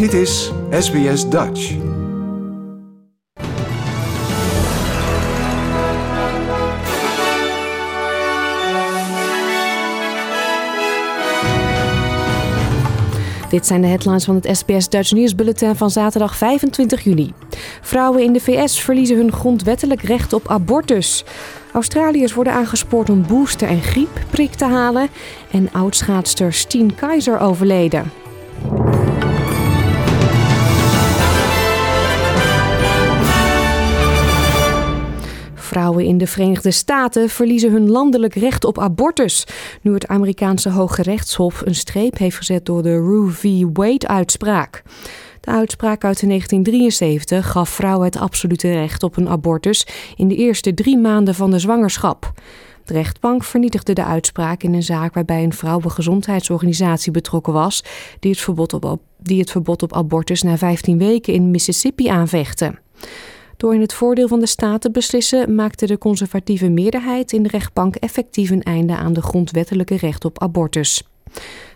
Dit is SBS Dutch. Dit zijn de headlines van het SBS Dutch Nieuwsbulletin van zaterdag 25 juni. Vrouwen in de VS verliezen hun grondwettelijk recht op abortus. Australiërs worden aangespoord om booster- en griepprik te halen. En oudschaatster Steen Keizer overleden. Vrouwen in de Verenigde Staten verliezen hun landelijk recht op abortus. Nu het Amerikaanse Hoge Rechtshof een streep heeft gezet door de Roe v. Wade-uitspraak. De uitspraak uit 1973 gaf vrouwen het absolute recht op een abortus in de eerste drie maanden van de zwangerschap. De rechtbank vernietigde de uitspraak in een zaak waarbij een vrouwengezondheidsorganisatie betrokken was, die het verbod op, die het verbod op abortus na 15 weken in Mississippi aanvechtte. Door in het voordeel van de staat te beslissen, maakte de conservatieve meerderheid in de rechtbank effectief een einde aan de grondwettelijke recht op abortus.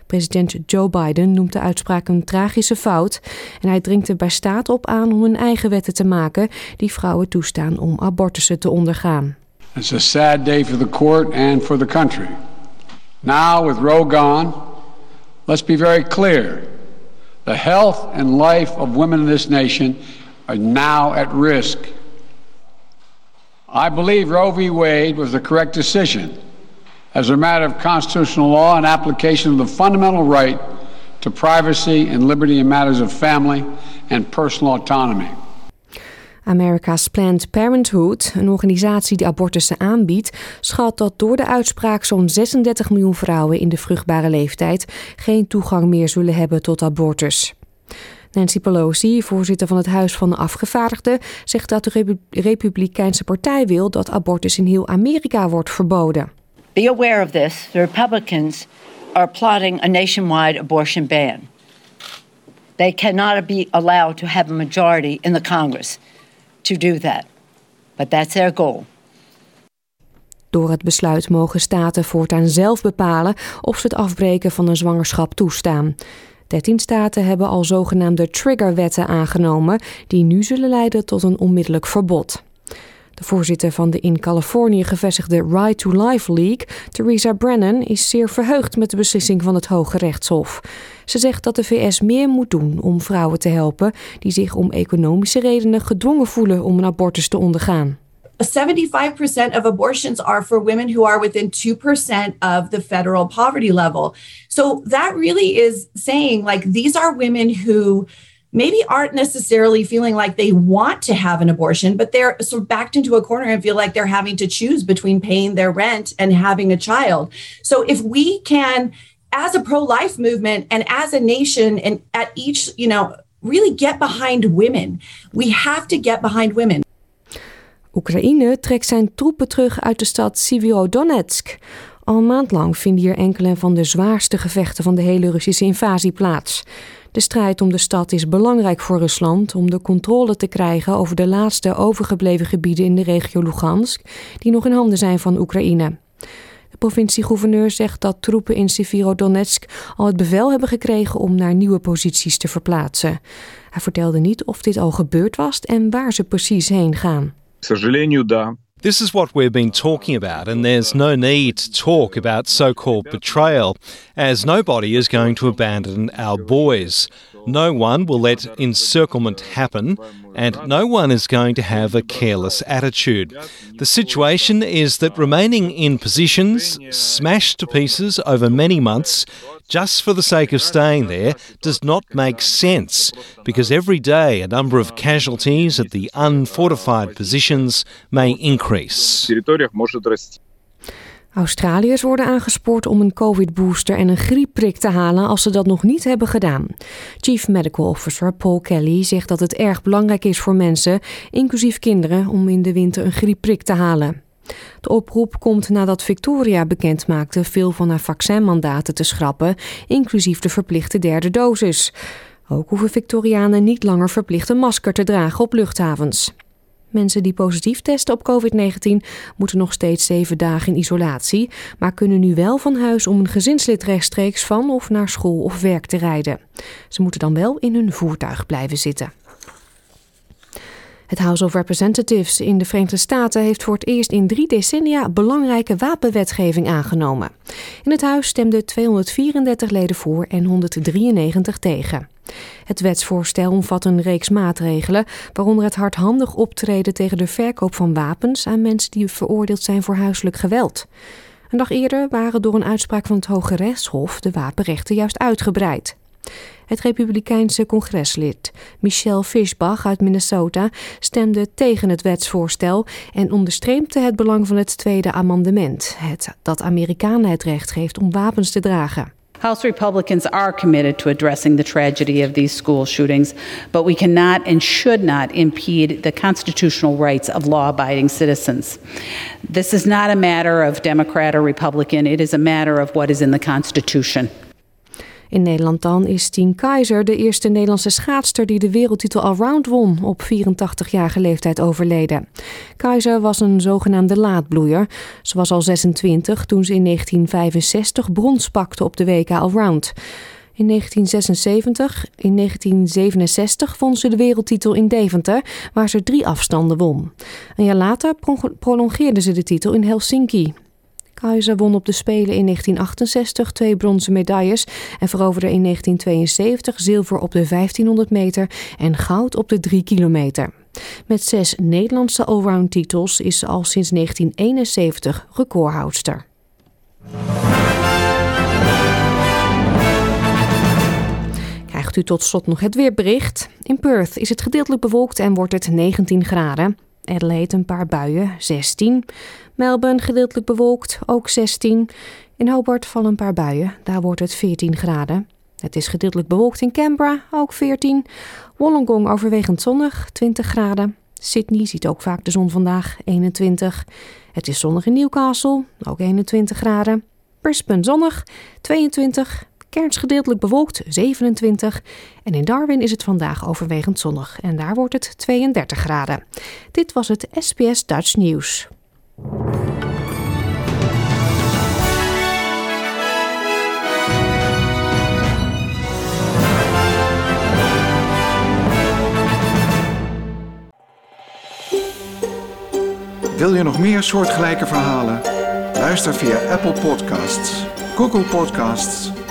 President Joe Biden noemt de uitspraak een tragische fout en hij dringt er bij staat op aan om een eigen wetten te maken die vrouwen toestaan om abortussen te ondergaan. It's a sad day for the court and for the country. Now, with Roe gone, let's be very clear. The health and life of women in this nation are now at risk. I believe Roe v. Wade was the correct decision as a matter of constitutional law and application of the fundamental right to privacy and liberty in matters of family and personal autonomy. America's Planned Parenthood, een organisatie die abortussen aanbiedt, schat dat door de uitspraak zo'n 36 miljoen vrouwen in de vruchtbare leeftijd geen toegang meer zullen hebben tot abortus. Nancy Pelosi, voorzitter van het Huis van de Afgevaardigden, zegt dat de Republikeinse Partij wil dat abortus in heel Amerika wordt verboden. Be aware of this. The Republicans are plotting a nationwide abortion ban. They cannot be allowed to have a majority in the Congress to do that. But that's their goal. Door het besluit mogen staten voortaan zelf bepalen of ze het afbreken van een zwangerschap toestaan. 13 staten hebben al zogenaamde triggerwetten aangenomen, die nu zullen leiden tot een onmiddellijk verbod. De voorzitter van de in Californië gevestigde Right to Life League, Theresa Brennan, is zeer verheugd met de beslissing van het Hoge Rechtshof. Ze zegt dat de VS meer moet doen om vrouwen te helpen die zich om economische redenen gedwongen voelen om een abortus te ondergaan. 75% of abortions are for women who are within 2% of the federal poverty level. So that really is saying like these are women who maybe aren't necessarily feeling like they want to have an abortion, but they're sort of backed into a corner and feel like they're having to choose between paying their rent and having a child. So if we can, as a pro-life movement and as a nation and at each, you know, really get behind women, we have to get behind women. Oekraïne trekt zijn troepen terug uit de stad Sivirodonetsk. Al een maand lang vinden hier enkele van de zwaarste gevechten van de hele Russische invasie plaats. De strijd om de stad is belangrijk voor Rusland om de controle te krijgen over de laatste overgebleven gebieden in de regio Lugansk, die nog in handen zijn van Oekraïne. De provincie-gouverneur zegt dat troepen in Severodonetsk al het bevel hebben gekregen om naar nieuwe posities te verplaatsen. Hij vertelde niet of dit al gebeurd was en waar ze precies heen gaan. This is what we've been talking about, and there's no need to talk about so called betrayal, as nobody is going to abandon our boys. No one will let encirclement happen, and no one is going to have a careless attitude. The situation is that remaining in positions smashed to pieces over many months just for the sake of staying there does not make sense because every day a number of casualties at the unfortified positions may increase. Australiërs worden aangespoord om een COVID-booster en een griepprik te halen als ze dat nog niet hebben gedaan. Chief Medical Officer Paul Kelly zegt dat het erg belangrijk is voor mensen, inclusief kinderen, om in de winter een griepprik te halen. De oproep komt nadat Victoria bekendmaakte veel van haar vaccinmandaten te schrappen, inclusief de verplichte derde dosis. Ook hoeven Victorianen niet langer verplicht een masker te dragen op luchthavens. Mensen die positief testen op COVID-19 moeten nog steeds zeven dagen in isolatie, maar kunnen nu wel van huis om een gezinslid rechtstreeks van of naar school of werk te rijden. Ze moeten dan wel in hun voertuig blijven zitten. Het House of Representatives in de Verenigde Staten heeft voor het eerst in drie decennia belangrijke wapenwetgeving aangenomen. In het huis stemden 234 leden voor en 193 tegen. Het wetsvoorstel omvat een reeks maatregelen, waaronder het hardhandig optreden tegen de verkoop van wapens aan mensen die veroordeeld zijn voor huiselijk geweld. Een dag eerder waren door een uitspraak van het Hoge Rechtshof de wapenrechten juist uitgebreid. Het Republikeinse congreslid Michelle Fishbach uit Minnesota stemde tegen het wetsvoorstel en onderstreepte het belang van het tweede amendement, het dat Amerikanen het recht geeft om wapens te dragen. House Republicans are committed to addressing the tragedy of these school shootings, but we cannot and should not impede the constitutional rights of law abiding citizens. This is not a matter of Democrat or Republican, it is a matter of what is in the Constitution. In Nederland dan is Tien Keizer de eerste Nederlandse schaatster die de wereldtitel allround won, op 84-jarige leeftijd overleden. Keizer was een zogenaamde laadbloeier. Ze was al 26 toen ze in 1965 brons pakte op de WK allround. In 1976, in 1967 won ze de wereldtitel in Deventer, waar ze drie afstanden won. Een jaar later prolongeerde ze de titel in Helsinki. Kaiser won op de Spelen in 1968 twee bronzen medailles en veroverde in 1972 zilver op de 1500 meter en goud op de 3 kilometer. Met zes Nederlandse allround titels is ze al sinds 1971 recordhoudster. Krijgt u tot slot nog het weerbericht. In Perth is het gedeeltelijk bewolkt en wordt het 19 graden. Adelaide een paar buien, 16. Melbourne gedeeltelijk bewolkt, ook 16. In Hobart vallen een paar buien, daar wordt het 14 graden. Het is gedeeltelijk bewolkt in Canberra, ook 14. Wollongong overwegend zonnig, 20 graden. Sydney ziet ook vaak de zon vandaag, 21. Het is zonnig in Newcastle, ook 21 graden. Brisbane zonnig, 22. Cairns gedeeltelijk bewolkt, 27. En in Darwin is het vandaag overwegend zonnig en daar wordt het 32 graden. Dit was het SBS Dutch News. Wil je nog meer soortgelijke verhalen? Luister via Apple Podcasts, Google Podcasts,